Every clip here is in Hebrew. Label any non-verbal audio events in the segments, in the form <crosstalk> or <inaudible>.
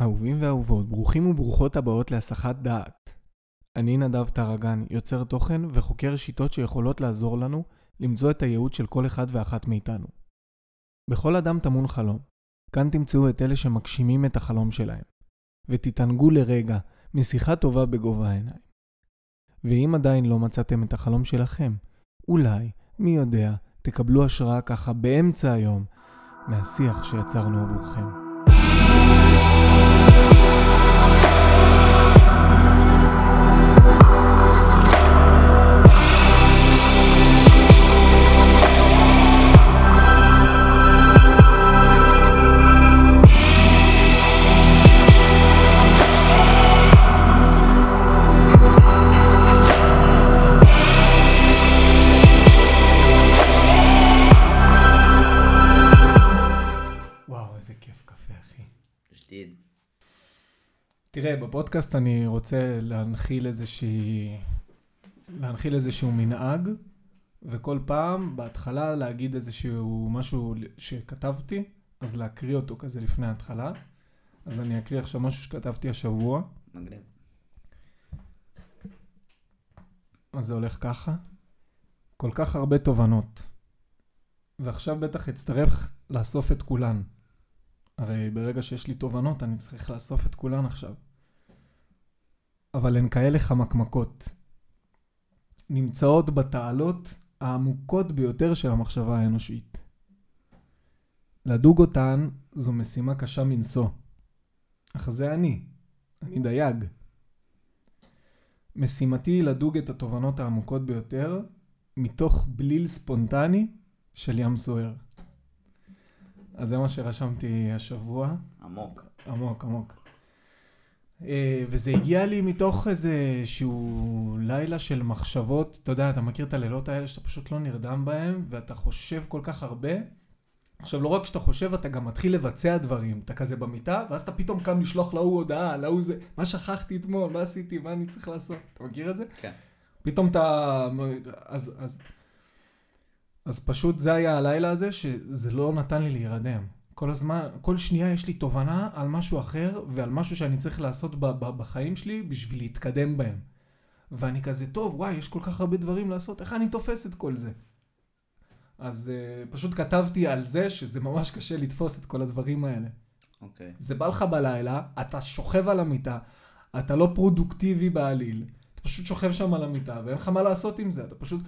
אהובים ואהובות, ברוכים וברוכות הבאות להסחת דעת. אני נדב טרגן, יוצר תוכן וחוקר שיטות שיכולות לעזור לנו למצוא את הייעוד של כל אחד ואחת מאיתנו. בכל אדם טמון חלום. כאן תמצאו את אלה שמגשימים את החלום שלהם. ותתענגו לרגע משיחה טובה בגובה העיניים. ואם עדיין לא מצאתם את החלום שלכם, אולי, מי יודע, תקבלו השראה ככה באמצע היום מהשיח שיצרנו עבורכם. תראה, בפודקאסט אני רוצה להנחיל איזושהי... להנחיל איזשהו מנהג, וכל פעם, בהתחלה, להגיד איזשהו משהו שכתבתי, אז להקריא אותו כזה לפני ההתחלה. אז אני אקריא עכשיו משהו שכתבתי השבוע. מגניב. אז זה הולך ככה. כל כך הרבה תובנות. ועכשיו בטח אצטרך לאסוף את כולן. הרי ברגע שיש לי תובנות, אני צריך לאסוף את כולן עכשיו. אבל הן כאלה חמקמקות. נמצאות בתעלות העמוקות ביותר של המחשבה האנושית. לדוג אותן זו משימה קשה מנשוא. אך זה אני. אני דייג. משימתי היא לדוג את התובנות העמוקות ביותר מתוך בליל ספונטני של ים סוער. אז זה מה שרשמתי השבוע. עמוק. עמוק, עמוק. אה, וזה הגיע לי מתוך איזה שהוא לילה של מחשבות, אתה יודע, אתה מכיר את הלילות האלה שאתה פשוט לא נרדם בהם, ואתה חושב כל כך הרבה. עכשיו, לא רק שאתה חושב, אתה גם מתחיל לבצע דברים. אתה כזה במיטה, ואז אתה פתאום קם לשלוח להוא הודעה, להוא זה, מה שכחתי אתמול, מה עשיתי, מה אני צריך לעשות. אתה מכיר את זה? כן. פתאום אתה... אז, אז, אז פשוט זה היה הלילה הזה, שזה לא נתן לי להירדם. כל הזמן, כל שנייה יש לי תובנה על משהו אחר, ועל משהו שאני צריך לעשות ב- ב- בחיים שלי בשביל להתקדם בהם. ואני כזה, טוב, וואי, יש כל כך הרבה דברים לעשות, איך אני תופס את כל זה? אז uh, פשוט כתבתי על זה שזה ממש קשה לתפוס את כל הדברים האלה. אוקיי. זה בא לך בלילה, אתה שוכב על המיטה, אתה לא פרודוקטיבי בעליל, אתה פשוט שוכב שם על המיטה ואין לך מה לעשות עם זה, אתה פשוט...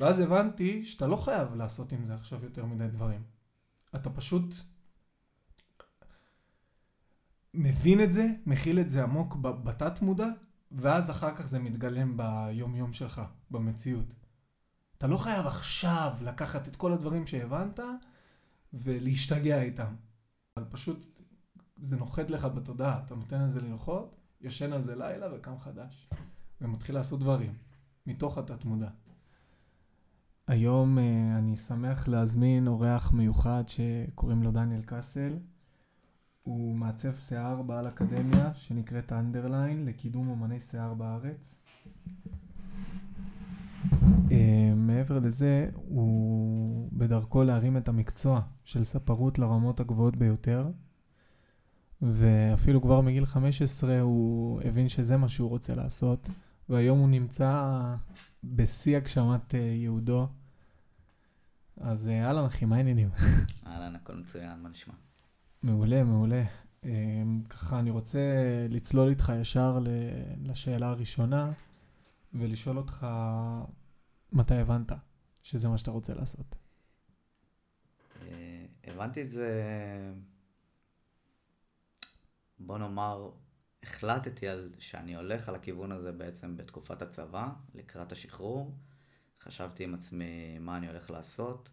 ואז הבנתי שאתה לא חייב לעשות עם זה עכשיו יותר מדי דברים. אתה פשוט מבין את זה, מכיל את זה עמוק בתת מודע, ואז אחר כך זה מתגלם ביום יום שלך, במציאות. אתה לא חייב עכשיו לקחת את כל הדברים שהבנת ולהשתגע איתם. אבל פשוט זה נוחת לך בתודעה, אתה נותן לזה לנחות, ישן על זה לילה וקם חדש. ומתחיל לעשות דברים, מתוך התת מודע. היום אה, אני שמח להזמין אורח מיוחד שקוראים לו דניאל קאסל. הוא מעצב שיער בעל אקדמיה שנקראת אנדרליין לקידום אמני שיער בארץ. אה, מעבר לזה, הוא בדרכו להרים את המקצוע של ספרות לרמות הגבוהות ביותר. ואפילו כבר מגיל 15 הוא הבין שזה מה שהוא רוצה לעשות, והיום הוא נמצא בשיא הגשמת אה, ייעודו. אז אה, אהלן אחי, מה העניינים? <laughs> אהלן, הכל מצוין, מה נשמע? מעולה, מעולה. אה, ככה אני רוצה לצלול איתך ישר לשאלה הראשונה, ולשאול אותך מתי הבנת שזה מה שאתה רוצה לעשות. אה, הבנתי את זה... בוא נאמר, החלטתי על שאני הולך על הכיוון הזה בעצם בתקופת הצבא, לקראת השחרור. חשבתי עם עצמי מה אני הולך לעשות.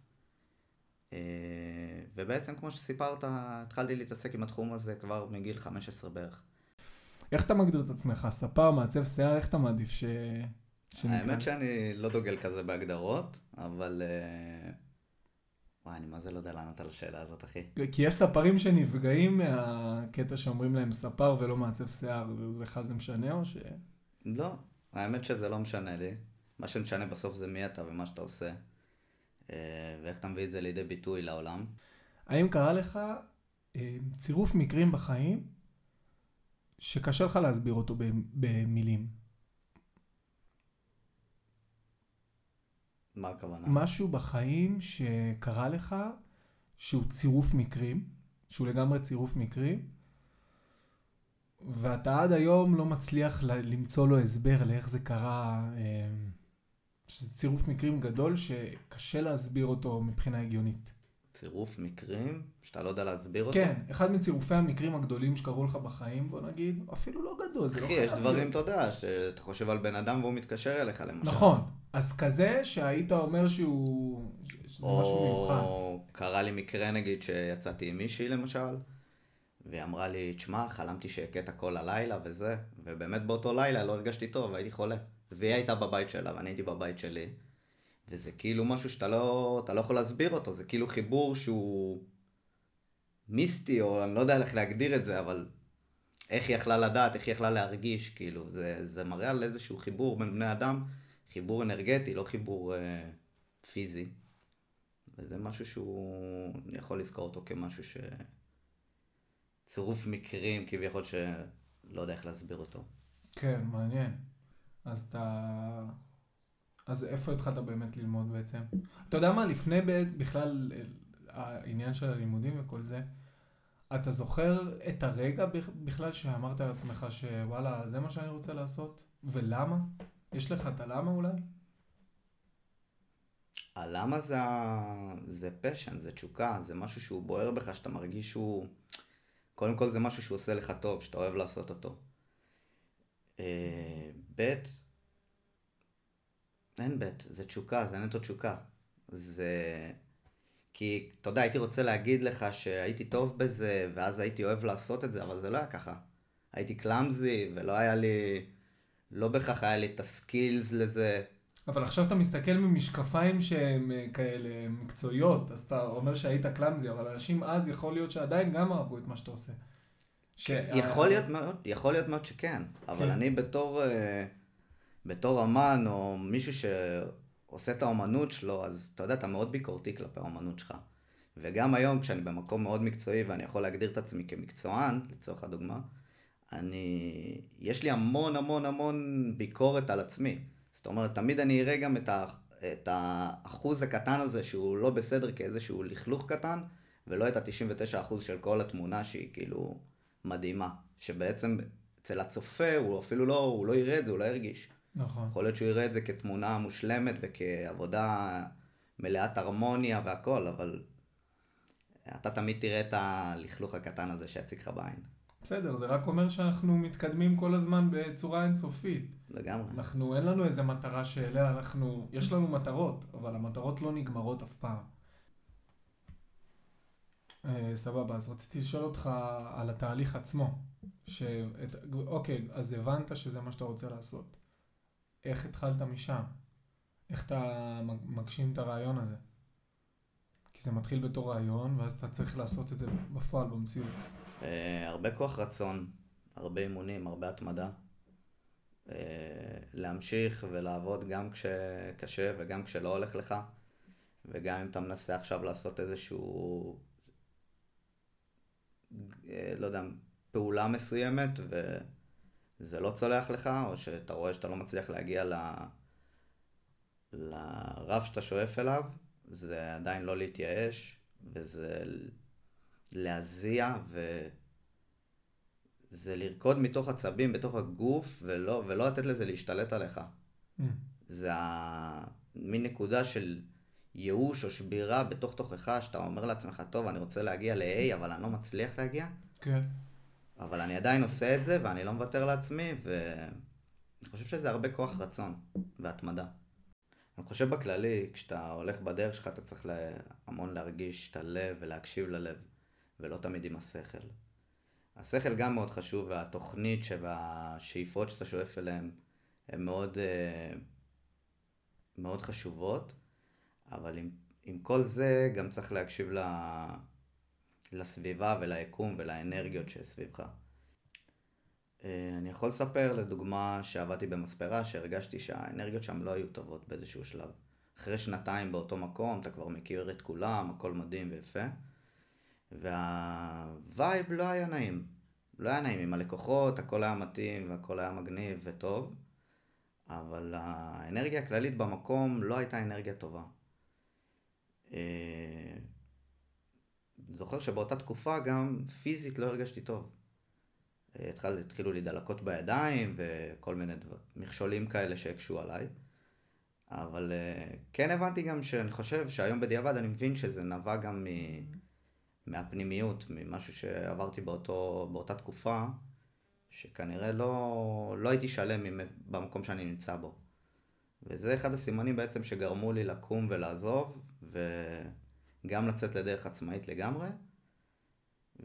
אה, ובעצם, כמו שסיפרת, התחלתי להתעסק עם התחום הזה כבר מגיל 15 בערך. איך אתה מגדיר את עצמך? ספר, מעצב שיער, איך אתה מעדיף ש... שנקרא? האמת שאני לא דוגל כזה בהגדרות, אבל... וואי, אני מה זה לא יודע לענות על השאלה הזאת, אחי. כי יש ספרים שנפגעים מהקטע שאומרים להם ספר ולא מעצב שיער, לך זה משנה או ש... לא, האמת שזה לא משנה לי. מה שמשנה בסוף זה מי אתה ומה שאתה עושה. אה, ואיך אתה מביא את זה לידי ביטוי לעולם. האם קרה לך אה, צירוף מקרים בחיים שקשה לך להסביר אותו במילים. מה הכוונה? משהו בחיים שקרה לך, שהוא צירוף מקרים, שהוא לגמרי צירוף מקרים, ואתה עד היום לא מצליח למצוא לו הסבר לאיך זה קרה, אה, שזה צירוף מקרים גדול שקשה להסביר אותו מבחינה הגיונית. צירוף מקרים שאתה לא יודע להסביר אותו? כן, אחד מצירופי המקרים הגדולים שקרו לך בחיים, בוא נגיד, אפילו לא גדול, זה לא חייב. אחי, יש דברים, אתה יודע, שאתה חושב על בן אדם והוא מתקשר אליך למשל. נכון, אז כזה שהיית אומר שהוא... שזה משהו מיוחד. או קרה לי מקרה נגיד שיצאתי עם מישהי למשל, והיא אמרה לי, תשמע, חלמתי שהכית כל הלילה וזה, ובאמת באותו לילה לא הרגשתי טוב, הייתי חולה. והיא הייתה בבית שלה ואני הייתי בבית שלי. וזה כאילו משהו שאתה לא, לא יכול להסביר אותו, זה כאילו חיבור שהוא מיסטי, או אני לא יודע איך להגדיר את זה, אבל איך היא יכלה לדעת, איך היא יכלה להרגיש, כאילו, זה, זה מראה על איזשהו חיבור בין בני אדם, חיבור אנרגטי, לא חיבור אה, פיזי. וזה משהו שהוא, אני יכול לזכור אותו כמשהו ש... צירוף מקרים כביכול שלא יודע איך להסביר אותו. כן, מעניין. אז אתה... אז איפה התחלת באמת ללמוד בעצם? אתה יודע מה, לפני בכלל העניין של הלימודים וכל זה, אתה זוכר את הרגע בכלל שאמרת לעצמך שוואלה, זה מה שאני רוצה לעשות? ולמה? יש לך את הלמה אולי? הלמה זה, זה פשן, זה תשוקה, זה משהו שהוא בוער בך, שאתה מרגיש שהוא... קודם כל זה משהו שהוא עושה לך טוב, שאתה אוהב לעשות אותו. אה, ב', אין ב', זה תשוקה, זה נטו תשוקה. זה... כי, אתה יודע, הייתי רוצה להגיד לך שהייתי טוב בזה, ואז הייתי אוהב לעשות את זה, אבל זה לא היה ככה. הייתי קלאמזי, ולא היה לי... לא בהכרח היה לי את הסקילס לזה. אבל עכשיו אתה מסתכל ממשקפיים שהן אה, כאלה מקצועיות, אז אתה אומר שהיית קלאמזי, אבל אנשים אז יכול להיות שעדיין גם אהבו את מה שאתה עושה. ש... יכול, להיות מאוד, יכול להיות מאוד שכן, אבל כן. אני בתור... Uh... בתור אמן או מישהו שעושה את האומנות שלו, אז אתה יודע, אתה מאוד ביקורתי כלפי האומנות שלך. וגם היום, כשאני במקום מאוד מקצועי ואני יכול להגדיר את עצמי כמקצוען, לצורך הדוגמה, אני... יש לי המון המון המון ביקורת על עצמי. זאת אומרת, תמיד אני אראה גם את, ה... את האחוז הקטן הזה שהוא לא בסדר כאיזשהו לכלוך קטן, ולא את ה-99% של כל התמונה שהיא כאילו מדהימה. שבעצם אצל הצופה הוא אפילו לא, הוא לא יראה את זה, הוא לא ירגיש. נכון. יכול להיות שהוא יראה את זה כתמונה מושלמת וכעבודה מלאת הרמוניה והכל, אבל אתה תמיד תראה את הלכלוך הקטן הזה שיציג לך בעין. בסדר, זה רק אומר שאנחנו מתקדמים כל הזמן בצורה אינסופית. לגמרי. אנחנו, אין לנו איזה מטרה שאליה אנחנו, יש לנו מטרות, אבל המטרות לא נגמרות אף פעם. אה, סבבה, אז רציתי לשאול אותך על התהליך עצמו. שאת, אוקיי, אז הבנת שזה מה שאתה רוצה לעשות. איך התחלת משם? איך אתה מגשים את הרעיון הזה? כי זה מתחיל בתור רעיון, ואז אתה צריך לעשות את זה בפועל, במציאות. Uh, הרבה כוח רצון, הרבה אימונים, הרבה התמדה. Uh, להמשיך ולעבוד גם כשקשה וגם כשלא הולך לך, וגם אם אתה מנסה עכשיו לעשות איזשהו, uh, לא יודע, פעולה מסוימת, ו... זה לא צולח לך, או שאתה רואה שאתה לא מצליח להגיע ל... לרף שאתה שואף אליו, זה עדיין לא להתייאש, וזה להזיע, וזה לרקוד מתוך עצבים בתוך הגוף, ולא, ולא לתת לזה להשתלט עליך. Mm. זה מין נקודה של ייאוש או שבירה בתוך תוכך, שאתה אומר לעצמך, טוב, אני רוצה להגיע ל-A, אבל אני לא מצליח להגיע. כן. אבל אני עדיין עושה את זה, ואני לא מוותר לעצמי, ואני חושב שזה הרבה כוח רצון והתמדה. אני חושב בכללי, כשאתה הולך בדרך שלך, אתה צריך המון להרגיש את הלב ולהקשיב ללב, ולא תמיד עם השכל. השכל גם מאוד חשוב, והתוכנית והשאיפות שאתה שואף אליהן הן מאוד, אה, מאוד חשובות, אבל עם, עם כל זה גם צריך להקשיב ל... לסביבה וליקום ולאנרגיות שסביבך. אה, אני יכול לספר לדוגמה שעבדתי במספרה שהרגשתי שהאנרגיות שם לא היו טובות באיזשהו שלב. אחרי שנתיים באותו מקום אתה כבר מכיר את כולם, הכל מדהים ויפה. והווייב לא היה נעים. לא היה נעים עם הלקוחות, הכל היה מתאים והכל היה מגניב וטוב, אבל האנרגיה הכללית במקום לא הייתה אנרגיה טובה. זוכר שבאותה תקופה גם פיזית לא הרגשתי טוב. אה, התחל, התחילו לי דלקות בידיים וכל מיני דבר, מכשולים כאלה שהקשו עליי. אבל אה, כן הבנתי גם שאני חושב שהיום בדיעבד אני מבין שזה נבע גם מ... מהפנימיות, ממשהו שעברתי באותו, באותה תקופה, שכנראה לא, לא הייתי שלם במקום שאני נמצא בו. וזה אחד הסימנים בעצם שגרמו לי לקום ולעזוב, וגם לצאת לדרך עצמאית לגמרי,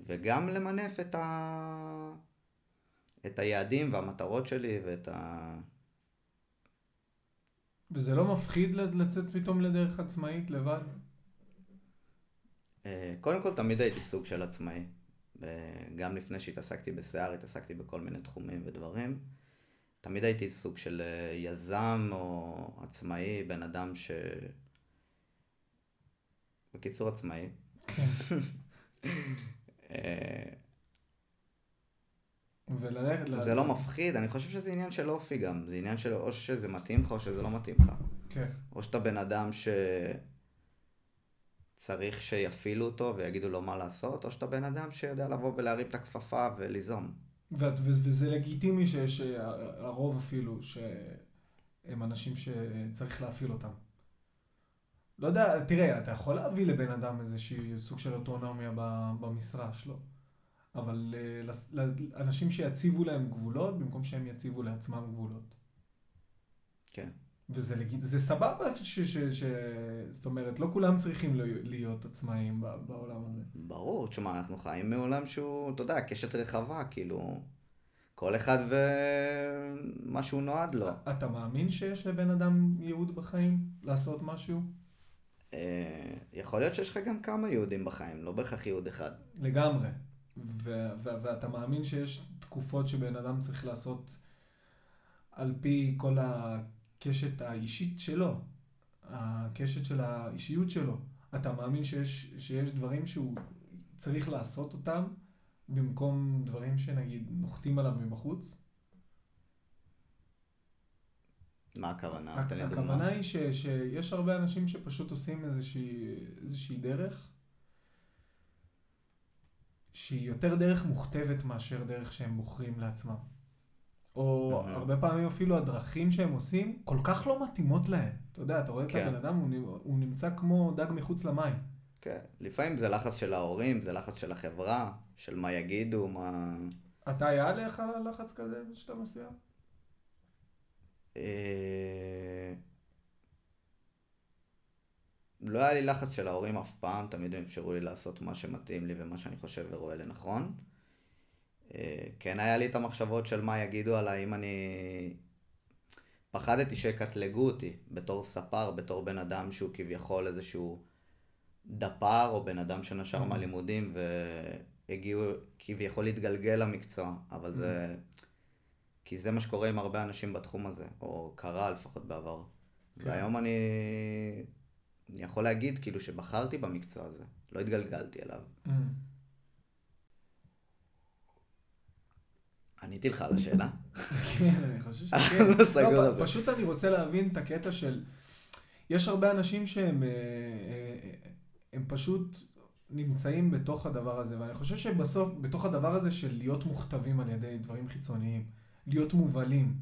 וגם למנף את, ה... את היעדים והמטרות שלי ואת ה... וזה לא מפחיד לצאת פתאום לדרך עצמאית לבד? אה, קודם כל, תמיד הייתי סוג של עצמאי. גם לפני שהתעסקתי בשיער, התעסקתי בכל מיני תחומים ודברים. תמיד הייתי סוג של אה, יזם או עצמאי, בן אדם ש... בקיצור, עצמאי. כן. <laughs> אה, וללכת... זה לא מפחיד, אני חושב שזה עניין של אופי גם. זה עניין של או שזה מתאים לך או שזה לא מתאים לך. כן. או שאתה בן אדם שצריך שיפעילו אותו ויגידו לו מה לעשות, או שאתה בן אדם שיודע לבוא ולהרים את הכפפה וליזום. וזה לגיטימי שיש אה, הרוב אפילו, שהם אנשים שצריך להפעיל אותם. לא יודע, תראה, אתה יכול להביא לבן אדם איזשהו סוג של אוטונומיה במשרה שלו. אבל אה, לאנשים שיציבו להם גבולות, במקום שהם יציבו לעצמם גבולות. כן. וזה לגיד, זה סבבה, ש, ש, ש, זאת אומרת, לא כולם צריכים להיות עצמאיים בעולם הזה. ברור, תשמע, אנחנו חיים מעולם שהוא, אתה יודע, קשת רחבה, כאילו, כל אחד ומה שהוא נועד לו. אתה מאמין שיש לבן אדם ייעוד בחיים לעשות משהו? אה, יכול להיות שיש לך גם כמה יהודים בחיים, לא בהכרח ייעוד אחד. לגמרי. ו- ו- ואתה מאמין שיש תקופות שבן אדם צריך לעשות על פי כל הקשת האישית שלו, הקשת של האישיות שלו. אתה מאמין שיש, שיש דברים שהוא צריך לעשות אותם במקום דברים שנגיד נוחתים עליו מבחוץ? מה הכוונה? הכוונה היא ש, שיש הרבה אנשים שפשוט עושים איזושהי, איזושהי דרך שהיא יותר דרך מוכתבת מאשר דרך שהם בוחרים לעצמם. או. הרבה פעמים אפילו הדרכים שהם עושים כל כך לא מתאימות להם. אתה יודע, אתה רואה כן. את הבן אדם, הוא, הוא נמצא כמו דג מחוץ למים. כן, לפעמים זה לחץ של ההורים, זה לחץ של החברה, של מה יגידו, מה... אתה היה עליך לחץ כזה שאתה מסוים? אה, לא היה לי לחץ של ההורים אף פעם, תמיד הם אפשרו לי לעשות מה שמתאים לי ומה שאני חושב ורואה לנכון. אה, כן היה לי את המחשבות של מה יגידו עליי אם אני... פחדתי שיקטלגו אותי בתור ספר, בתור בן אדם שהוא כביכול איזשהו דפר או בן אדם שנשר mm-hmm. מהלימודים והגיעו כביכול להתגלגל למקצוע, אבל זה... כי זה מה שקורה עם הרבה אנשים בתחום הזה, או קרה לפחות בעבר. כן. והיום אני אני יכול להגיד כאילו שבחרתי במקצוע הזה, לא התגלגלתי אליו. Mm. עניתי לך על השאלה? כן, אני חושב <laughs> שכן. לא סגור לא, על זה. פשוט אני רוצה להבין את הקטע של... יש הרבה אנשים שהם אה, אה, הם פשוט נמצאים בתוך הדבר הזה, ואני חושב שבסוף, בתוך הדבר הזה של להיות מוכתבים על ידי דברים חיצוניים, להיות מובלים,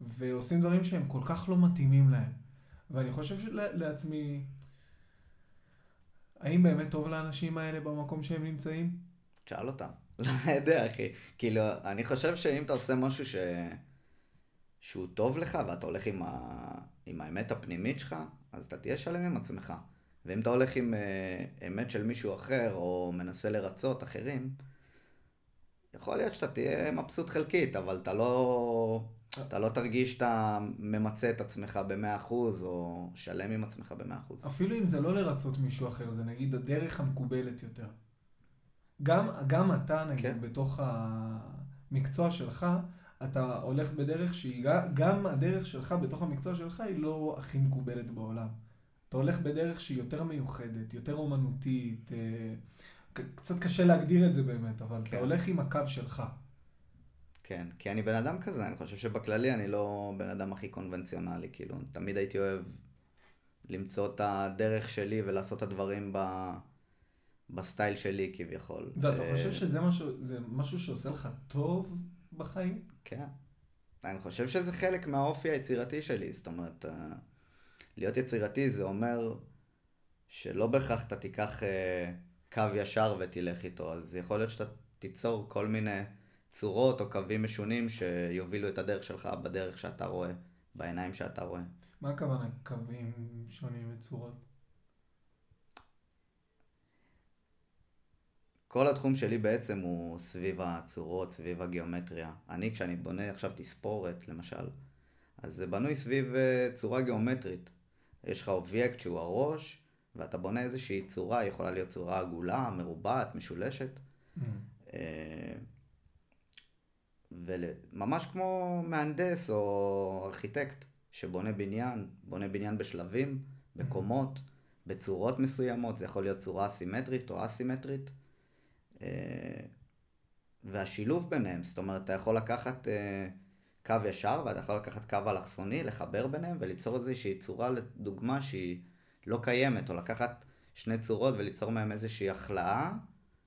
ועושים דברים שהם כל כך לא מתאימים להם. ואני חושב לעצמי, האם באמת טוב לאנשים האלה במקום שהם נמצאים? תשאל אותם. <laughs> לא יודע, אחי. כאילו, אני חושב שאם אתה עושה משהו ש... שהוא טוב לך ואתה הולך עם, ה... עם האמת הפנימית שלך, אז אתה תהיה שלם עם עצמך. ואם אתה הולך עם uh, אמת של מישהו אחר, או מנסה לרצות אחרים, יכול להיות שאתה תהיה מבסוט חלקית, אבל אתה לא... אתה לא תרגיש שאתה ממצה את עצמך ב-100% או שלם עם עצמך ב-100%. אפילו אם זה לא לרצות מישהו אחר, זה נגיד הדרך המקובלת יותר. גם, גם אתה, נגיד, כן. בתוך המקצוע שלך, אתה הולך בדרך שהיא, גם הדרך שלך בתוך המקצוע שלך היא לא הכי מקובלת בעולם. אתה הולך בדרך שהיא יותר מיוחדת, יותר אומנותית, אה, קצת קשה להגדיר את זה באמת, אבל כן. אתה הולך עם הקו שלך. כן, כי אני בן אדם כזה, אני חושב שבכללי אני לא בן אדם הכי קונבנציונלי, כאילו, תמיד הייתי אוהב למצוא את הדרך שלי ולעשות את הדברים ב... בסטייל שלי כביכול. ואתה אה, חושב שזה משהו, משהו שעושה לך טוב בחיים? כן. אני חושב שזה חלק מהאופי היצירתי שלי, זאת אומרת, אה, להיות יצירתי זה אומר שלא בהכרח אתה תיקח אה, קו ישר ותלך איתו, אז יכול להיות שאתה תיצור כל מיני צורות או קווים משונים שיובילו את הדרך שלך בדרך שאתה רואה, בעיניים שאתה רואה. מה הכוונה קווים שונים וצורות? כל התחום שלי בעצם הוא סביב הצורות, סביב הגיאומטריה. אני, כשאני בונה עכשיו תספורת, למשל, אז זה בנוי סביב אה, צורה גיאומטרית. יש לך אובייקט שהוא הראש, ואתה בונה איזושהי צורה, יכולה להיות צורה עגולה, מרובעת, משולשת. Mm. אה, וממש כמו מהנדס או ארכיטקט שבונה בניין, בונה בניין בשלבים, בקומות, בצורות מסוימות, זה יכול להיות צורה סימטרית או אסימטרית. אה, והשילוב ביניהם, זאת אומרת, אתה יכול לקחת אה, קו ישר ואתה יכול לקחת קו אלכסוני, לחבר ביניהם וליצור איזושהי צורה, לדוגמה, שהיא לא קיימת, או לקחת שני צורות וליצור מהם איזושהי החלאה,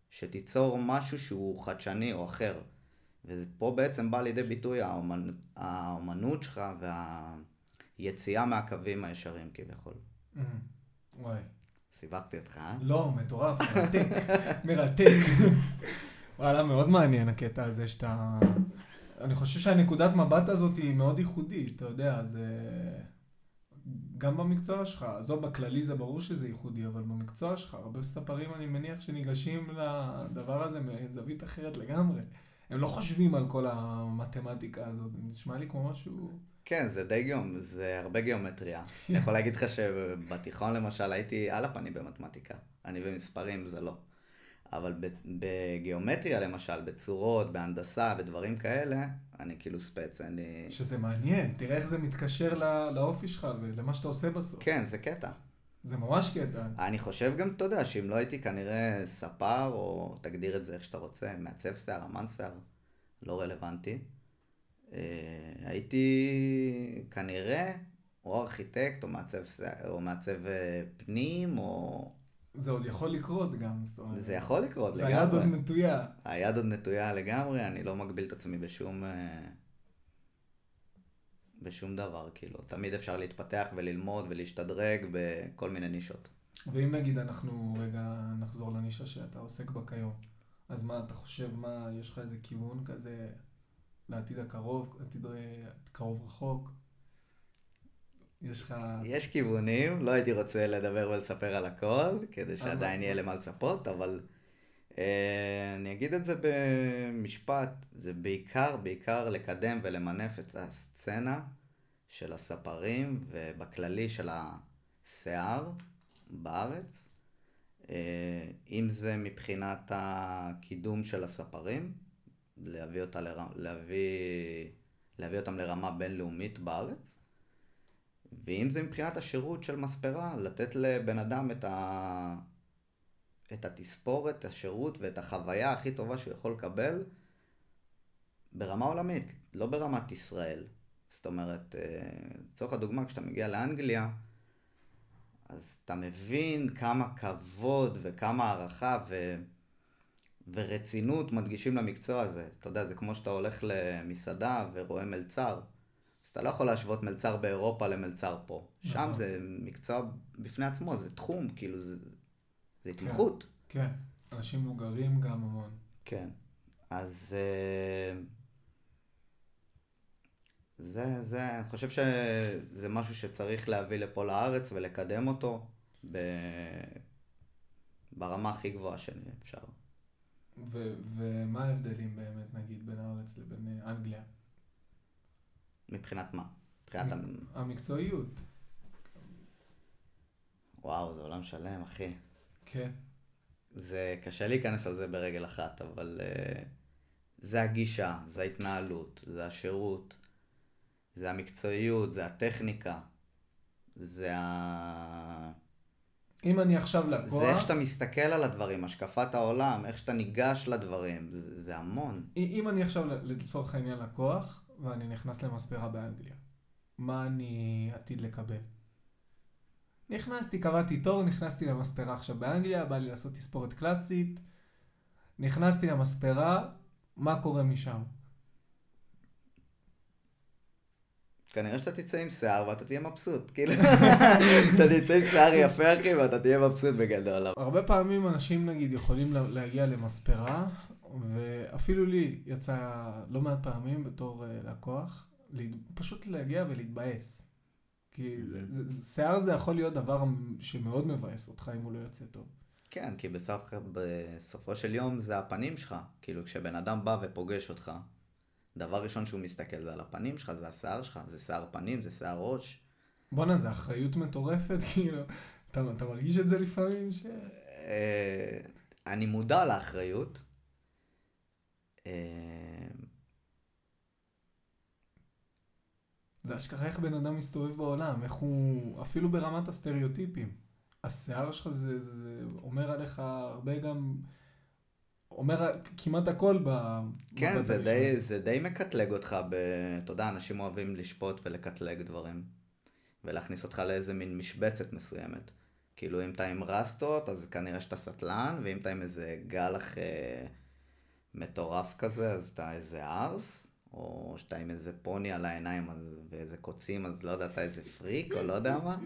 שתיצור משהו שהוא חדשני או אחר. ופה בעצם בא לידי ביטוי האומנ... האומנות שלך והיציאה מהקווים הישרים כביכול. Mm. וואי. סיבכתי אותך, אה? לא, מטורף, מרתק, <laughs> מרתק. וואלה, מאוד מעניין הקטע הזה שאתה... אני חושב שהנקודת מבט הזאת היא מאוד ייחודית, אתה יודע, זה... גם במקצוע שלך, עזוב, בכללי זה ברור שזה ייחודי, אבל במקצוע שלך, הרבה ספרים אני מניח שניגשים לדבר הזה מזווית אחרת לגמרי. הם לא חושבים על כל המתמטיקה הזאת, נשמע לי כמו משהו... כן, זה די גיאומ... זה הרבה גיאומטריה. אני יכול להגיד לך שבתיכון למשל הייתי על הפנים במתמטיקה. אני במספרים זה לא. אבל בגיאומטריה למשל, בצורות, בהנדסה, בדברים כאלה, אני כאילו ספץ, אני... שזה מעניין, תראה איך זה מתקשר לא, לאופי שלך ולמה שאתה עושה בסוף. כן, זה קטע. זה ממש קטע. אני חושב גם, אתה יודע, שאם לא הייתי כנראה ספר, או תגדיר את זה איך שאתה רוצה, מעצב שיער, אמן שיער, לא רלוונטי, אה, הייתי כנראה או ארכיטקט, או מעצב, שיער- או מעצב אה, פנים, או... זה עוד יכול לקרות גם, זאת אומרת. זה יכול לקרות והיד עוד לגמרי. נטויה. היד עוד נטויה לגמרי, אני לא מגביל את עצמי בשום... אה, בשום דבר, כאילו. תמיד אפשר להתפתח וללמוד ולהשתדרג בכל מיני נישות. ואם נגיד אנחנו רגע נחזור לנישה שאתה עוסק בה כיום, אז מה אתה חושב, מה, יש לך איזה כיוון כזה לעתיד הקרוב, עתיד אה, קרוב רחוק? יש לך... יש כיוונים, לא הייתי רוצה לדבר ולספר על הכל, כדי שעדיין יהיה למה לצפות, אבל אה, אני אגיד את זה במשפט, זה בעיקר, בעיקר לקדם ולמנף את הסצנה של הספרים, ובכללי של השיער בארץ, אה, אם זה מבחינת הקידום של הספרים, להביא, אותה לר... להביא... להביא אותם לרמה בינלאומית בארץ, ואם זה מבחינת השירות של מספרה, לתת לבן אדם את, ה... את התספורת, את השירות ואת החוויה הכי טובה שהוא יכול לקבל ברמה עולמית, לא ברמת ישראל. זאת אומרת, אה, לצורך הדוגמה, כשאתה מגיע לאנגליה, אז אתה מבין כמה כבוד וכמה הערכה ו... ורצינות מדגישים למקצוע הזה. אתה יודע, זה כמו שאתה הולך למסעדה ורואה מלצר. אז אתה לא יכול להשוות מלצר באירופה למלצר פה. שם נכון. זה מקצוע בפני עצמו, זה תחום, כאילו זה, זה התמחות. כן, אנשים מבוגרים גם המון. כן. אז אה, זה, זה, אני חושב שזה משהו שצריך להביא לפה לארץ ולקדם אותו ב... ברמה הכי גבוהה שאפשר. ו- ומה ההבדלים באמת, נגיד, בין הארץ לבין אה, אנגליה? מבחינת מה? מבחינת... המ- המקצועיות. וואו, זה עולם שלם, אחי. כן. זה קשה להיכנס על זה ברגל אחת, אבל uh, זה הגישה, זה ההתנהלות, זה השירות, זה המקצועיות, זה הטכניקה, זה ה... אם אני עכשיו לקוח... זה איך שאתה מסתכל על הדברים, השקפת העולם, איך שאתה ניגש לדברים, זה, זה המון. אם אני עכשיו לצורך העניין לקוח, ואני נכנס למספרה באנגליה, מה אני עתיד לקבל? נכנסתי, קבעתי תור, נכנסתי למספרה עכשיו באנגליה, בא לי לעשות תספורת קלאסית, נכנסתי למספרה, מה קורה משם? כנראה שאתה תצא עם שיער ואתה תהיה מבסוט, כאילו, <laughs> אתה תצא עם שיער יפה אחי ואתה תהיה מבסוט בגדול. הרבה פעמים אנשים נגיד יכולים להגיע למספרה, ואפילו לי יצא לא מעט פעמים בתור uh, לקוח, פשוט להגיע ולהתבאס. כי שיער זה יכול להיות דבר שמאוד מבאס אותך אם הוא לא יוצא טוב. כן, כי בסוף, בסופו של יום זה הפנים שלך. כאילו, כשבן אדם בא ופוגש אותך, דבר ראשון שהוא מסתכל זה על הפנים שלך, זה השיער שלך, זה שיער פנים, זה שיער ראש. בואנה, זה אחריות מטורפת, <laughs> כאילו, אתה, אתה מרגיש את זה לפעמים? ש... אה, אני מודע לאחריות. אה, זה אשכרה איך בן אדם מסתובב בעולם, איך הוא, אפילו ברמת הסטריאוטיפים. השיער שלך זה, זה, זה אומר עליך הרבה גם, אומר כמעט הכל ב... כן, זה די, זה די מקטלג אותך, ב... אתה יודע, אנשים אוהבים לשפוט ולקטלג דברים. ולהכניס אותך לאיזה מין משבצת מסוימת. כאילו, אם אתה עם רסטות, אז כנראה שאתה סטלן, ואם אתה עם איזה גלח אה, מטורף כזה, אז אתה איזה ארס. או שאתה עם איזה פוני על העיניים אז, ואיזה קוצים, אז לא יודע, אתה איזה פריק, או לא יודע מה.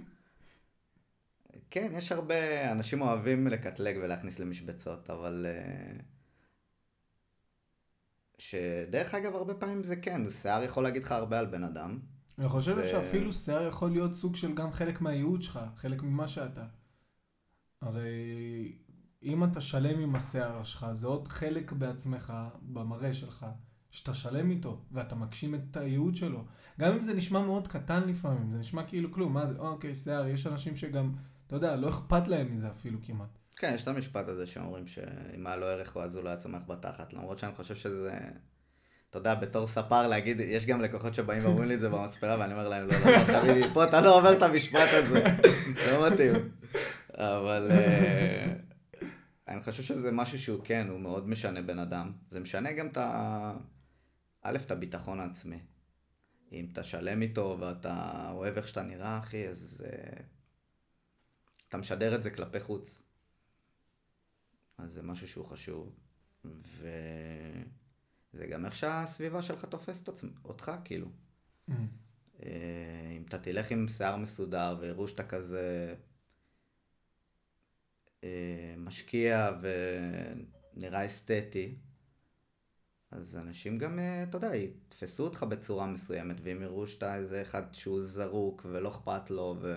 כן, יש הרבה, אנשים אוהבים לקטלג ולהכניס למשבצות, אבל... אה, שדרך אגב, הרבה פעמים זה כן, שיער יכול להגיד לך הרבה על בן אדם. אני חושב זה... שאפילו שיער יכול להיות סוג של גם חלק מהייעוד שלך, חלק ממה שאתה. הרי אם אתה שלם עם השיער שלך, זה עוד חלק בעצמך, במראה שלך, שאתה שלם איתו, ואתה מגשים את הייעוד שלו. גם אם זה נשמע מאוד קטן לפעמים, זה נשמע כאילו כלום, מה זה, אוקיי, שיער, יש אנשים שגם, אתה יודע, לא אכפת להם מזה אפילו כמעט. כן, יש את המשפט הזה שאומרים שאם היה לו ערך אז הוא לא היה צומח בתחת, למרות שאני חושב שזה... אתה יודע, בתור ספר להגיד, יש גם לקוחות שבאים ואומרים לי את זה במספרה, ואני אומר להם, לא, לא, לא, חביבי, פה אתה לא אומר את המשפט הזה, לא מתאים. אבל אה, אני חושב שזה משהו שהוא כן, הוא מאוד משנה בן אדם. זה משנה גם את ה... א', את הביטחון העצמי. אם אתה שלם איתו ואתה אוהב איך שאתה נראה, אחי, אז uh, אתה משדר את זה כלפי חוץ. אז זה משהו שהוא חשוב. וזה גם איך שהסביבה שלך תופסת אותך, כאילו. Mm. Uh, אם אתה תלך עם שיער מסודר ויראו שאתה כזה משקיע ונראה אסתטי, אז אנשים גם, אה, אתה יודע, יתפסו אותך בצורה מסוימת, ואם יראו שאתה איזה אחד שהוא זרוק ולא אכפת לו, ו...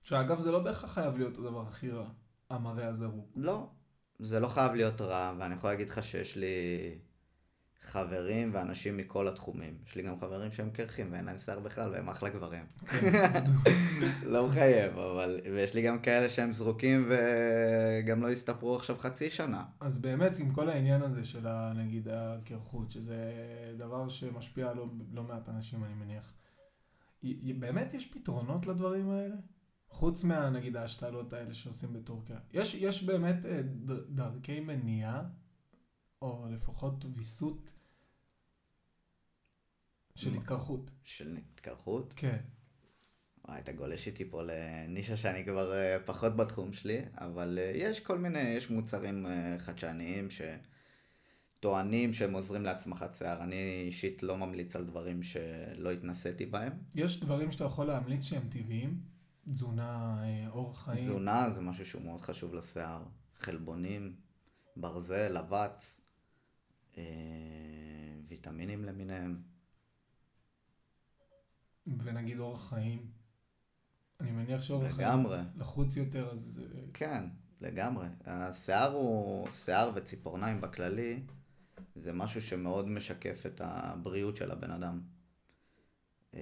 שאגב, זה לא בהכרח חייב להיות הדבר הכי רע, המראה הזרוק. לא, זה לא חייב להיות רע, ואני יכול להגיד לך שיש לי חברים ואנשים מכל התחומים. יש לי גם חברים שהם קרחים ואין להם שיער בכלל והם אחלה גברים. לא מחייב, אבל... ויש לי גם כאלה שהם זרוקים וגם לא יסתפרו עכשיו חצי שנה. אז באמת עם כל העניין הזה של נגיד הקרחות, שזה דבר שמשפיע על לא, לא מעט אנשים אני מניח. באמת יש פתרונות לדברים האלה? חוץ מה, נגיד, ההשתלות האלה שעושים בטורקיה. יש, יש באמת אה, דרכי מניעה, או לפחות ויסות של התקרחות. של התקרחות? כן. וואי, אתה גולש איתי פה לנישה שאני כבר uh, פחות בתחום שלי, אבל uh, יש כל מיני, יש מוצרים uh, חדשניים שטוענים שהם עוזרים להצמחת שיער. אני אישית לא ממליץ על דברים שלא התנסיתי בהם. יש דברים שאתה יכול להמליץ שהם טבעיים? תזונה, אורח חיים? תזונה זה משהו שהוא מאוד חשוב לשיער. חלבונים, ברזל, אבץ, ויטמינים למיניהם. ונגיד אורח חיים, אני מניח שאורח חיים לחוץ יותר, אז... אה, כן, לגמרי. השיער הוא, שיער וציפורניים בכללי, זה משהו שמאוד משקף את הבריאות של הבן אדם. אה,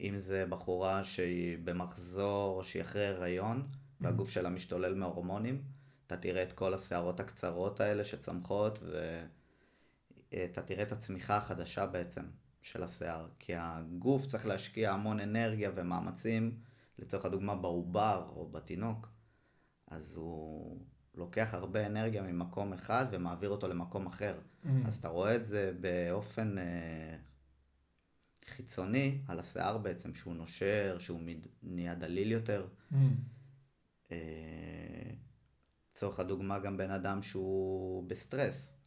אם זה בחורה שהיא במחזור, שהיא אחרי הריון, mm-hmm. והגוף שלה משתולל מהורמונים, אתה תראה את כל השערות הקצרות האלה שצמחות, ואתה תראה את הצמיחה החדשה בעצם. של השיער, כי הגוף צריך להשקיע המון אנרגיה ומאמצים לצורך הדוגמה בעובר או בתינוק, אז הוא לוקח הרבה אנרגיה ממקום אחד ומעביר אותו למקום אחר. Mm. אז אתה רואה את זה באופן אה, חיצוני על השיער בעצם, שהוא נושר, שהוא מד... נהיה דליל יותר. Mm. אה, לצורך הדוגמה גם בן אדם שהוא בסטרס.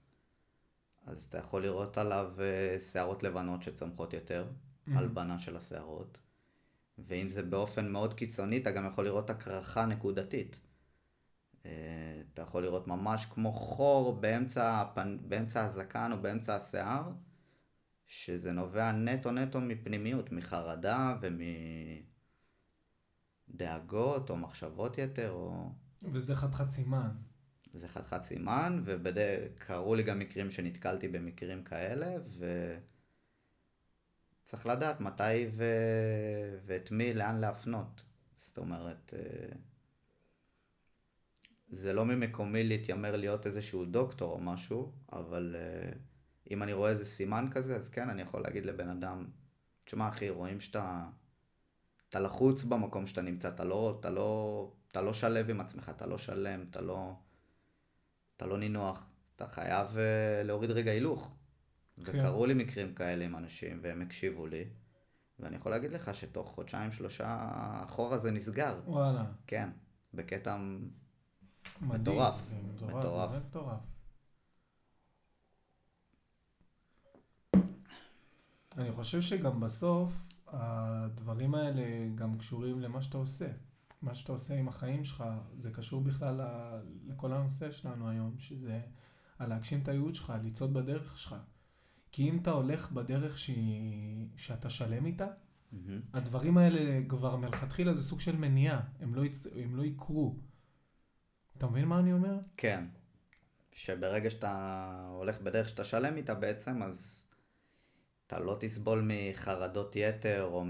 אז אתה יכול לראות עליו אה, שערות לבנות שצומחות יותר, Mhm. הלבנה של השערות. ואם זה באופן מאוד קיצוני, אתה גם יכול לראות הקרחה נקודתית. אה, אתה יכול לראות ממש כמו חור באמצע, הפנ... באמצע הזקן או באמצע השיער, שזה נובע נטו נטו מפנימיות, מחרדה ומדאגות או מחשבות יתר, או... וזה חתיכת סימן. זה חתיכת סימן, וקרו לי גם מקרים שנתקלתי במקרים כאלה, וצריך לדעת מתי ו... ואת מי, לאן להפנות. זאת אומרת, אה, זה לא ממקומי להתיימר להיות איזשהו דוקטור או משהו, אבל אה, אם אני רואה איזה סימן כזה, אז כן, אני יכול להגיד לבן אדם, תשמע אחי, רואים שאתה אתה לחוץ במקום שאתה נמצא, אתה לא, אתה לא, אתה לא שלב עם עצמך, אתה לא שלם, אתה לא, אתה לא נינוח, אתה חייב uh, להוריד רגע הילוך. כן. וקרו לי מקרים כאלה עם אנשים, והם הקשיבו לי, ואני יכול להגיד לך שתוך חודשיים שלושה החור הזה נסגר. וואלה. כן, בקטע מדהים. מטורף. מטורף. מטורף. מטורף. אני חושב שגם בסוף הדברים האלה גם קשורים למה שאתה עושה. מה שאתה עושה עם החיים שלך, זה קשור בכלל לכל הנושא שלנו היום, שזה על להגשים את הייעוד שלך, לצעוד בדרך שלך. כי אם אתה הולך בדרך שהיא, שאתה שלם איתה, מהמם. הדברים האלה כבר מלכתחילה זה סוג של מניעה, הם לא, יצ... הם לא יקרו. אתה מבין מה אני אומר? כן, שברגע שאתה הולך בדרך שאתה שלם איתה בעצם, אז אתה לא תסבול מחרדות יתר או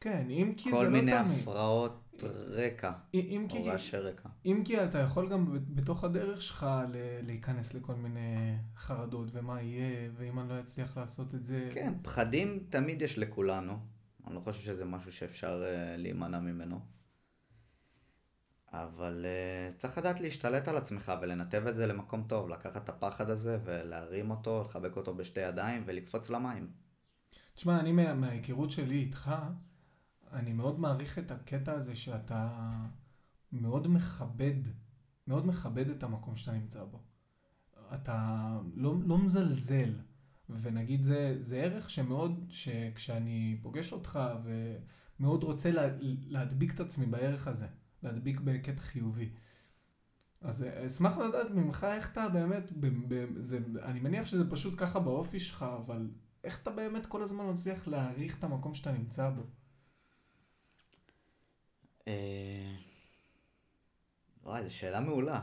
כן, אם כי זה מיני לא תמיד. הפרעות רקע, אם כי, או רעשי רקע. אם כי אתה יכול גם בתוך הדרך שלך ל- להיכנס לכל מיני חרדות ומה יהיה, ואם אני לא אצליח לעשות את זה. כן, פחדים תמיד יש לכולנו. אני לא חושב שזה משהו שאפשר uh, להימנע ממנו. אבל uh, צריך לדעת להשתלט על עצמך ולנתב את זה למקום טוב, לקחת את הפחד הזה ולהרים אותו, לחבק אותו בשתי ידיים ולקפוץ למים. תשמע, אני מה, מההיכרות שלי איתך, אני מאוד מעריך את הקטע הזה שאתה מאוד מכבד, מאוד מכבד את המקום שאתה נמצא בו. אתה לא, לא מזלזל, ונגיד זה, זה ערך שמאוד, שכשאני פוגש אותך ומאוד רוצה לה, להדביק את עצמי בערך הזה, להדביק בקטע חיובי. אז אשמח לדעת ממך איך אתה באמת, ב, ב, זה, אני מניח שזה פשוט ככה באופי שלך, אבל איך אתה באמת כל הזמן מצליח להעריך את המקום שאתה נמצא בו? אה, וואי, זו שאלה מעולה.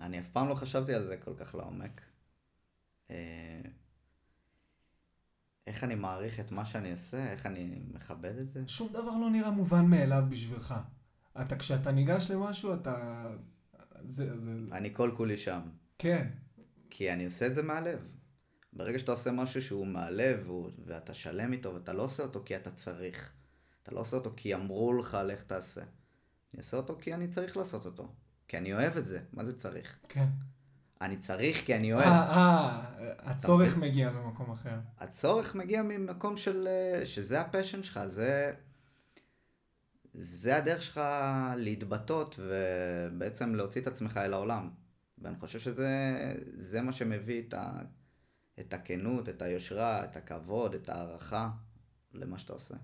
אני אף פעם לא חשבתי על זה כל כך לעומק. אה, איך אני מעריך את מה שאני עושה, איך אני מכבד את זה. שום דבר לא נראה מובן מאליו בשבילך. אתה, כשאתה ניגש למשהו, אתה... זה, זה... אני כל כולי שם. כן, כי אני עושה את זה מהלב. ברגע שאתה עושה משהו שהוא מהלב ואתה שלם איתו ואתה לא עושה אותו כי אתה צריך. אתה לא עושה אותו כי אמרו לך לך תעשה. אני עושה אותו כי אני צריך לעשות אותו. כי אני אוהב את זה. מה זה צריך? כן. אני צריך כי אני אה, אוהב. אה, הצורך מבין? מגיע ממקום אחר. הצורך מגיע ממקום של... אה, שזה הפשן שלך, זה... זה הדרך שלך להתבטאות ובעצם להוציא את עצמך אל העולם. ואני חושב שזה זה מה שמביא את, ה, את הכנות, את היושרה, את הכבוד, את ההערכה למה שאתה עושה.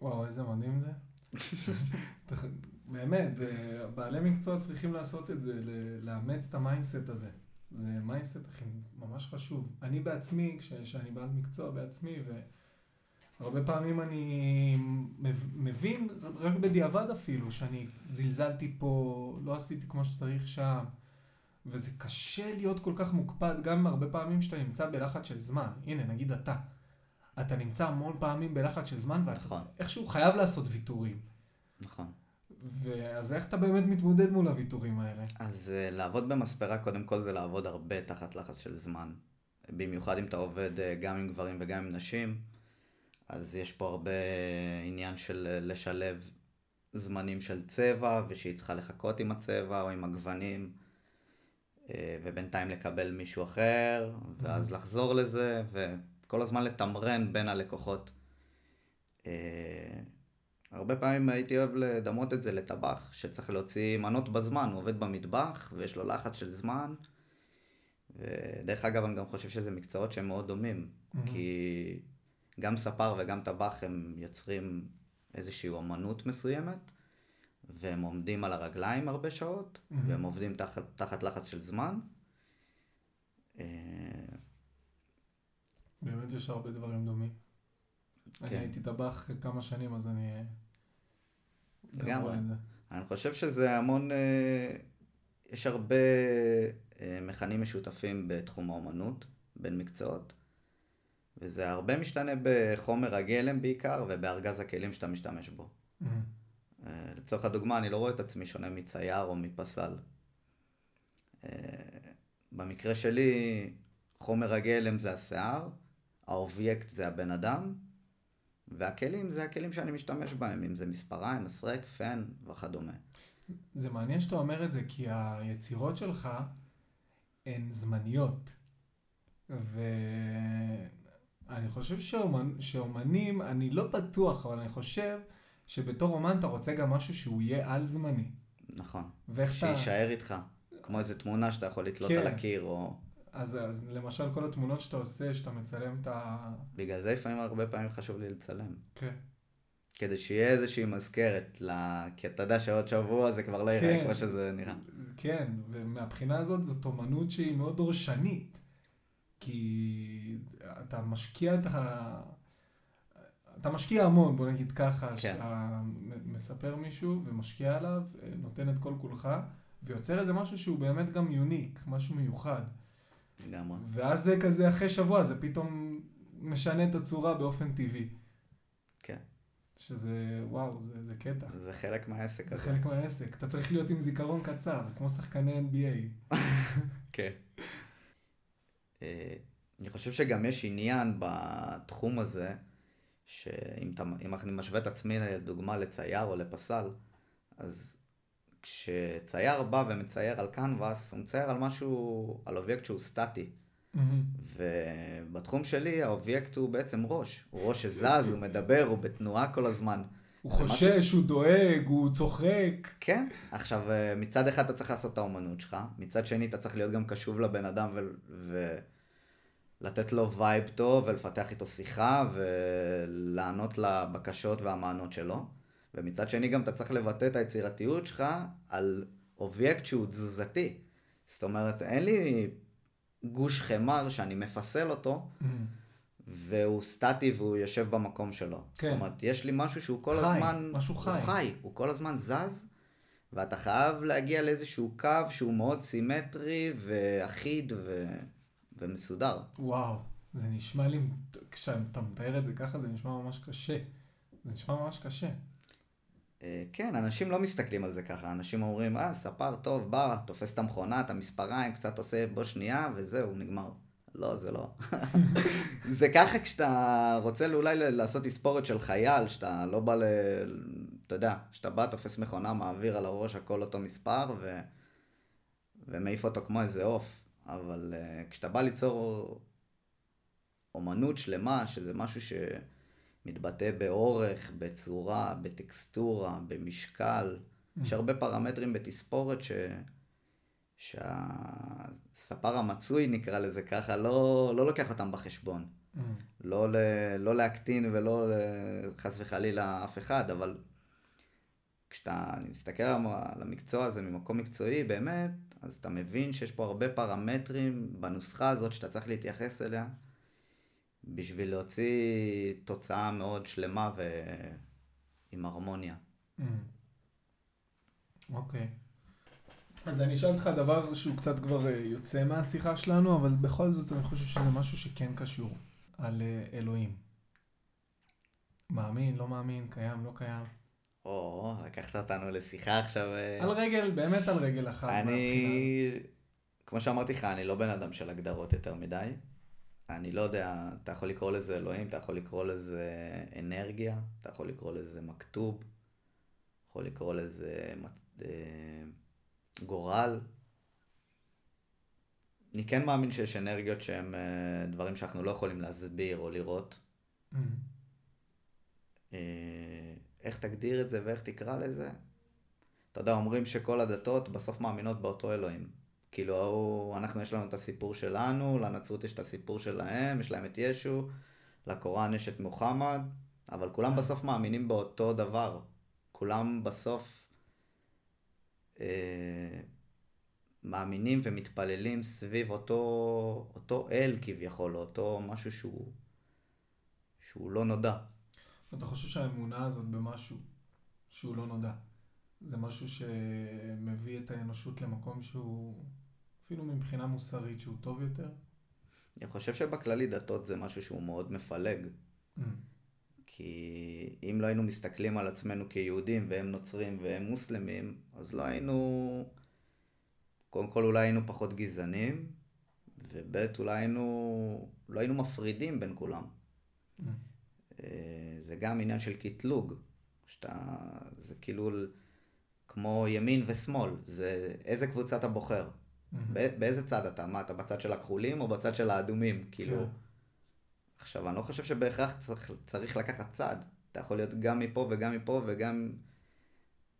וואו, איזה מדהים זה. <laughs> באמת, זה, בעלי מקצוע צריכים לעשות את זה, לאמץ את ה mindset הזה. זה mindset הכי ממש חשוב. אני בעצמי, כש- כשאני בעל מקצוע בעצמי, והרבה פעמים אני מב- מבין, רק בדיעבד אפילו, שאני זלזלתי פה, לא עשיתי כמו שצריך שם. וזה קשה להיות כל כך מוקפד, גם הרבה פעמים שאתה נמצא בלחץ של זמן. הנה, נגיד אתה. אתה נמצא המון פעמים בלחץ של זמן, ואתה נכון, איכשהו חייב לעשות ויתורים. נכון. ואז איך אתה באמת מתמודד מול הוויתורים האלה? אז אה, לעבוד במספרה קודם כל זה לעבוד הרבה תחת לחץ של זמן. במיוחד אם אתה עובד אה, גם עם גברים וגם עם נשים, אז יש פה הרבה עניין של לשלב זמנים של צבע, ושהיא צריכה לחכות עם הצבע או עם הגוונים, ובינתיים לקבל מישהו אחר, ואז לחזור לזה, וכל הזמן לתמרן בין הלקוחות. אה, הרבה פעמים הייתי אוהב לדמות את זה לטבח, שצריך להוציא מנות בזמן, הוא עובד במטבח, ויש לו לחץ של זמן. ודרך אגב, אני גם חושב שזה מקצועות שהם מאוד דומים, mm-hmm. כי גם ספר וגם טבח הם יוצרים איזושהי אומנות מסוימת, והם עומדים על הרגליים הרבה שעות, mm-hmm. והם עובדים תחת, תחת לחץ של זמן. אה, באמת יש הרבה דברים דומים. כן. אני הייתי טבח כמה שנים, אז אני... לגמרי. אני חושב שזה המון... אה, יש הרבה אה, מכנים משותפים בתחום האומנות, בין מקצועות, וזה הרבה משתנה בחומר הגלם בעיקר, ובארגז הכלים שאתה משתמש בו. Mm-hmm. לצורך הדוגמה, אני לא רואה את עצמי שונה מצייר או מפסל. במקרה שלי, חומר הגלם זה השיער, האובייקט זה הבן אדם, והכלים זה הכלים שאני משתמש בהם, אם זה מספריים, מסרק, פן וכדומה. זה מעניין שאתה אומר את זה, כי היצירות שלך הן זמניות. ואני חושב שאומנ... שאומנים, אני לא בטוח, אבל אני חושב שבתור אומן אתה רוצה גם משהו שהוא יהיה על זמני. נכון. שיישאר אתה... איתך. כמו איזה תמונה שאתה יכול לתלות כן. על הקיר, או... אז, אז למשל כל התמונות שאתה עושה, שאתה מצלם את ה... בגלל זה לפעמים הרבה פעמים חשוב לי לצלם. כן. כדי שיהיה איזושהי מזכרת, לה... כי אתה יודע שעוד שבוע זה כבר לא כן. יראה כמו שזה נראה. כן, ומהבחינה הזאת זאת אומנות שהיא מאוד דורשנית. כי אתה משקיע את ה... אתה משקיע המון, בוא נגיד ככה, כן. שאתה מספר מישהו ומשקיע עליו, נותן את כל כולך, ויוצר איזה משהו שהוא באמת גם יוניק, משהו מיוחד. לגמרי. ואז זה כזה אחרי שבוע, זה פתאום משנה את הצורה באופן טבעי. כן. שזה, וואו, זה, זה קטע. זה חלק מהעסק זה הזה. זה חלק מהעסק. אתה צריך להיות עם זיכרון קצר, כמו שחקני NBA. <laughs> כן. אה, אני חושב שגם יש עניין בתחום הזה, שאם אני משווה את עצמי לדוגמה לצייר או לפסל, אז כשצייר בא ומצייר על קנבס, הוא מצייר על משהו, על אובייקט שהוא סטטי. Mm-hmm. ובתחום שלי האובייקט הוא בעצם ראש. הוא ראש שזז, הוא מדבר, הוא בתנועה כל הזמן. הוא חושש, משהו... הוא דואג, הוא צוחק. כן. עכשיו, אה, מצד אחד אתה צריך לעשות את האומנות שלך, מצד שני אתה צריך להיות גם קשוב לבן אדם ו... ולתת לו vibe טוב ולפתח איתו שיחה ולענות לבקשות והמענות שלו. ומצד שני גם אתה צריך לבטא את היצירתיות שלך על אובייקט שהוא תזוזתי. זאת אומרת, אין לי גוש חמר שאני מפסל אותו, mm. והוא סטטי והוא יושב במקום שלו. כן. זאת אומרת, יש לי משהו שהוא כל חי, הזמן... משהו חי. הוא חי, הוא כל הזמן זז, ואתה חייב להגיע לאיזשהו קו שהוא מאוד סימטרי ואחיד ו... ומסודר. וואו, זה נשמע לי, כשאתה מתאר את זה ככה, זה נשמע ממש קשה. זה נשמע ממש קשה. אה, כן, אנשים לא מסתכלים על זה ככה, אנשים אומרים, אה, ספר טוב, בא, תופס את המכונה, את המספריים, קצת עושה בו שנייה, וזהו, נגמר. לא, זה לא. <laughs> זה ככה כשאתה רוצה אולי לעשות תספורת של חייל, שאתה לא בא ל... אתה יודע, כשאתה בא, תופס מכונה, מעביר על הראש הכל אותו מספר, ו... ומעיף אותו כמו איזה עוף. אבל uh, כשאתה בא ליצור אומנות שלמה, שזה משהו ש... מתבטא באורך, בצורה, בטקסטורה, במשקל. Mm. יש הרבה פרמטרים בתספורת ש... שהספר המצוי, נקרא לזה ככה, לא, לא לוקח אותם בחשבון. Mm. לא, ל... לא להקטין ולא חס וחלילה אף אחד, אבל כשאתה מסתכל על המקצוע הזה ממקום מקצועי, באמת, אז אתה מבין שיש פה הרבה פרמטרים בנוסחה הזאת שאתה צריך להתייחס אליה. בשביל להוציא תוצאה מאוד שלמה ועם הרמוניה. Mm. אוקיי. Mm. Okay. אז אני אשאל אותך דבר שהוא קצת כבר אה, יוצא מהשיחה שלנו, אבל בכל זאת אני חושב שזה משהו שכן קשור, על אה, אלוהים. מאמין, לא מאמין, קיים, לא קיים. או, לקחת אותנו לשיחה עכשיו. אה. על רגל, באמת על רגל אחת. אני, כמו שאמרתי לך, אני לא בן אדם של הגדרות יותר מדי. אני לא יודע, אתה יכול לקרוא לזה אלוהים, אתה יכול לקרוא לזה אנרגיה, אתה יכול לקרוא לזה מכתוב, יכול לקרוא לזה אה, גורל. אני כן מאמין שיש אנרגיות שהן אה, דברים שאנחנו לא יכולים להסביר או לראות. אה, איך תגדיר את זה ואיך תקרא לזה? אתה יודע, אומרים שכל הדתות בסוף מאמינות באותו אלוהים. כאילו, אנחנו יש לנו את הסיפור שלנו, לנצרות יש את הסיפור שלהם, יש להם את ישו, לקוראן יש את מוחמד, אבל כולם כן. בסוף מאמינים באותו דבר. כולם בסוף אה, מאמינים ומתפללים סביב אותו, אותו אל כביכול, אותו משהו שהוא, שהוא לא נודע. אתה חושב שהאמונה הזאת במשהו שהוא לא נודע, זה משהו שמביא את האנושות למקום שהוא, אפילו מבחינה מוסרית, שהוא טוב יותר? אני חושב שבכללי דתות זה משהו שהוא מאוד מפלג. Mm. כי אם לא היינו מסתכלים על עצמנו כיהודים והם נוצרים והם מוסלמים, אז לא היינו... קודם כל אולי היינו פחות גזענים, וב' אולי היינו... לא היינו מפרידים בין כולם. Mm. אה, זה גם עניין של קטלוג, שאתה... זה כאילו כמו ימין ושמאל, זה איזה קבוצה אתה בוחר. Mm-hmm. באיזה צד אתה? מה, אתה בצד של הכחולים או בצד של האדומים? כאילו... כן. עכשיו, אני לא חושב שבהכרח צריך, צריך לקחת צד. אתה יכול להיות גם מפה וגם מפה וגם,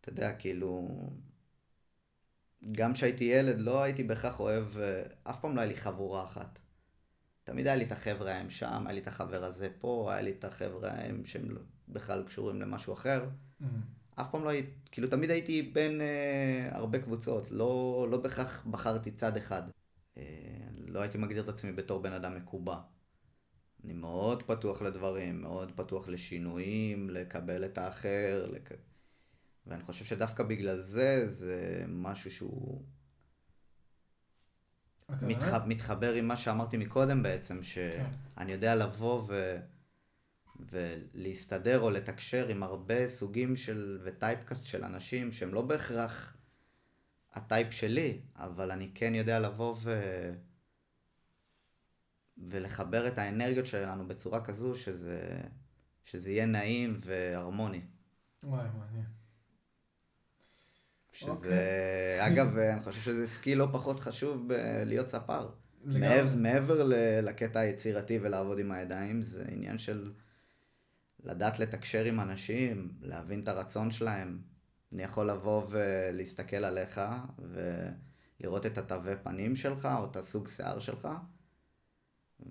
אתה יודע, כאילו... גם כשהייתי ילד לא הייתי בהכרח אוהב, אה, אף פעם לא היה לי חבורה אחת. תמיד היה לי את החבר'ה ההם שם, היה לי את החבר הזה פה, היה לי את החבר'ה ההם שהם לא, בכלל קשורים למשהו אחר. Mm-hmm. אף פעם לא הייתי, כאילו תמיד הייתי בין אה, הרבה קבוצות, לא, לא בהכרח בחרתי צד אחד. אה, לא הייתי מגדיר את עצמי בתור בן אדם מקובע. אני מאוד פתוח לדברים, מאוד פתוח לשינויים, לקבל את האחר, לק... ואני חושב שדווקא בגלל זה, זה משהו שהוא מתח... מתחבר עם מה שאמרתי מקודם בעצם, שאני כן. יודע לבוא ו... ולהסתדר או לתקשר עם הרבה סוגים של וטייפקאסט של אנשים שהם לא בהכרח הטייפ שלי, אבל אני כן יודע לבוא ו... ולחבר את האנרגיות שלנו בצורה כזו שזה, שזה יהיה נעים והרמוני. וואי, מעניין. שזה, okay. אוקיי. <laughs> אגב, אני חושב שזה skill לא פחות חשוב להיות ספר. מעבר, מעבר לקטע היצירתי ולעבוד עם הידיים, זה עניין של לדעת לתקשר עם אנשים, להבין את הרצון שלהם. אני יכול לבוא ולהסתכל עליך ולראות את התווי פנים שלך או את הסוג שיער שלך,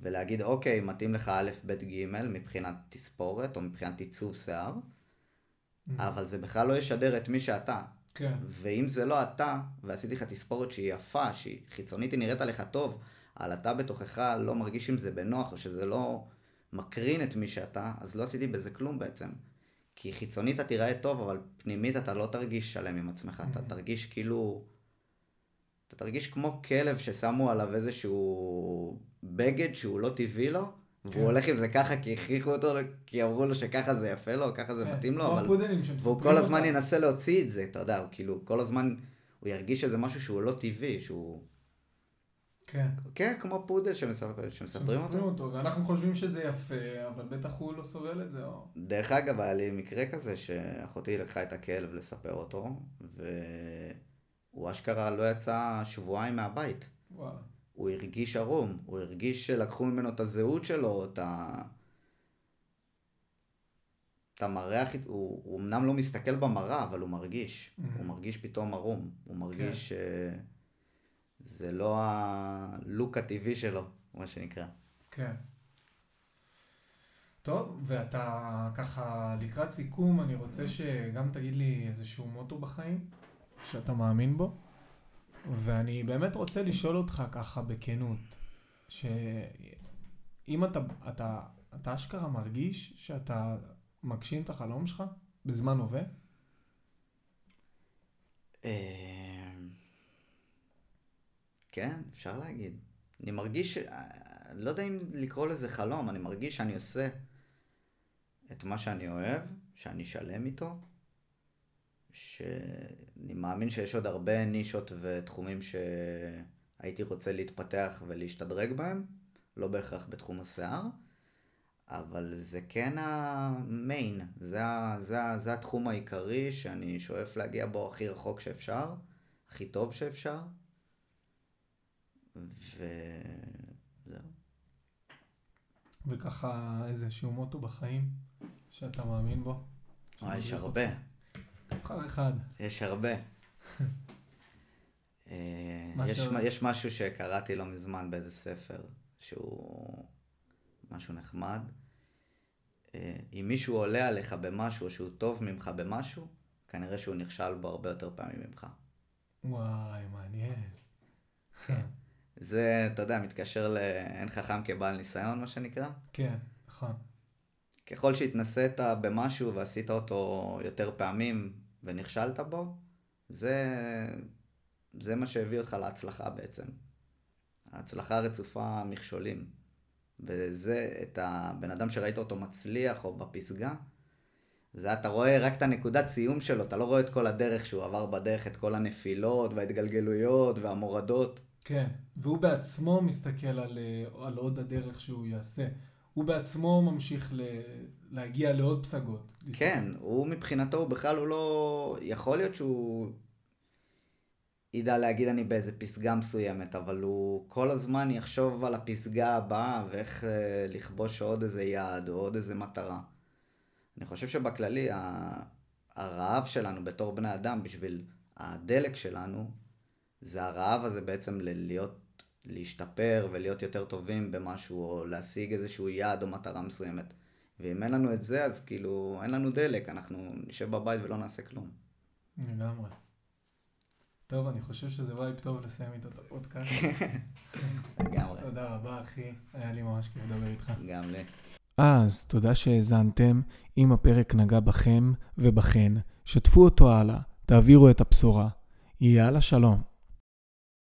ולהגיד, אוקיי, מתאים לך א', ב', ג' מבחינת תספורת או מבחינת עיצוב שיער, mm-hmm. אבל זה בכלל לא ישדר את מי שאתה. כן. ואם זה לא אתה, ועשיתי לך תספורת שהיא יפה, שהיא חיצונית, היא נראית עליך טוב, אבל אתה בתוכך לא מרגיש עם זה בנוח, או שזה לא מקרין את מי שאתה, אז לא עשיתי בזה כלום בעצם. כי חיצונית אתה תיראה טוב, אבל פנימית אתה לא תרגיש שלם עם עצמך, mm-hmm. אתה תרגיש כאילו... אתה תרגיש כמו כלב ששמו עליו איזשהו בגד שהוא לא טבעי לו, והוא כן. הולך עם זה ככה כי הכריחו אותו, כי אמרו לו שככה זה יפה לו, ככה זה כן. מתאים לו, אבל... והוא כל הזמן ינסה להוציא את זה, אתה יודע, הוא כאילו, כל הזמן, הוא ירגיש שזה משהו שהוא לא טבעי, שהוא... כן. כן, כמו פודל שמספרים, שמספרים אותו. אותו, ואנחנו חושבים שזה יפה, אבל בטח הוא לא סובל את זה, או... דרך אגב, היה לי מקרה כזה שאחותי לקחה את הכלב לספר אותו, והוא אשכרה לא יצא שבועיים מהבית. וואלה. הוא הרגיש ערום, הוא הרגיש שלקחו ממנו את הזהות שלו, את ה... את המראה, הוא, הוא אמנם לא מסתכל במראה, אבל הוא מרגיש. Mm-hmm. הוא מרגיש פתאום ערום. הוא מרגיש כן. שזה לא הלוק הטבעי שלו, מה שנקרא. כן. טוב, ואתה ככה לקראת סיכום, אני רוצה שגם תגיד לי איזשהו מוטו בחיים, שאתה מאמין בו. ואני באמת רוצה לשאול אותך ככה בכנות, שאם אתה, אתה, אתה אשכרה מרגיש שאתה מגשים את החלום שלך בזמן הווה? כן, אפשר להגיד. אני מרגיש, אני לא יודע אם לקרוא לזה חלום, אני מרגיש שאני עושה את מה שאני אוהב, שאני שלם איתו, שאני מאמין שיש עוד הרבה נישות ותחומים שהייתי רוצה להתפתח ולהשתדרג בהם, לא בהכרח בתחום השיער, אבל זה כן המיין, זה, זה, זה התחום העיקרי שאני שואף להגיע בו הכי רחוק שאפשר, הכי טוב שאפשר, וזהו. וככה איזשהו מוטו בחיים שאתה מאמין בו? אה, יש הרבה. נבחר אחד. יש הרבה. <laughs> אה, יש, יש משהו שקראתי לא מזמן באיזה ספר, שהוא משהו נחמד. אה, אם מישהו עולה עליך במשהו, שהוא טוב ממך במשהו, כנראה שהוא נכשל בו הרבה יותר פעמים ממך. וואי, מעניין. זה, אתה יודע, מתקשר ל"אין חכם כבעל ניסיון", מה שנקרא. כן, נכון. ככל שהתנסית במשהו ועשית אותו יותר פעמים ונכשלת בו, זה, זה מה שהביא אותך להצלחה בעצם. ההצלחה רצופה מכשולים. וזה, את הבן אדם שראית אותו מצליח או בפסגה, זה אתה רואה רק את הנקודת סיום שלו, אתה לא רואה את כל הדרך שהוא עבר בדרך, את כל הנפילות וההתגלגלויות והמורדות. כן, והוא בעצמו מסתכל על, אה, על עוד הדרך שהוא יעשה. הוא בעצמו ממשיך ל... להגיע לעוד פסגות. כן, הוא מבחינתו, הוא בכלל הוא לא... יכול להיות שהוא ידע להגיד אני באיזה פסגה מסוימת, אבל הוא כל הזמן יחשוב על הפסגה הבאה ואיך אה, לכבוש עוד איזה יעד או עוד איזה מטרה. אני חושב שבכללי הרעב שלנו בתור בני אדם בשביל הדלק שלנו, זה הרעב הזה בעצם להיות, להשתפר ולהיות יותר טובים במשהו או להשיג איזשהו יעד או מטרה מסוימת. ואם אין לנו את זה, אז כאילו אין לנו דלק, אנחנו נשב בבית ולא נעשה כלום. לגמרי. טוב, אני חושב שזה vibe טוב לסיים איתו את הפודקאסט. לגמרי. תודה רבה, אחי. היה לי ממש כיף לדבר איתך. גם לי. אז תודה שהאזנתם. אם הפרק נגע בכם ובכן, שתפו אותו הלאה, תעבירו את הבשורה. יאללה, שלום.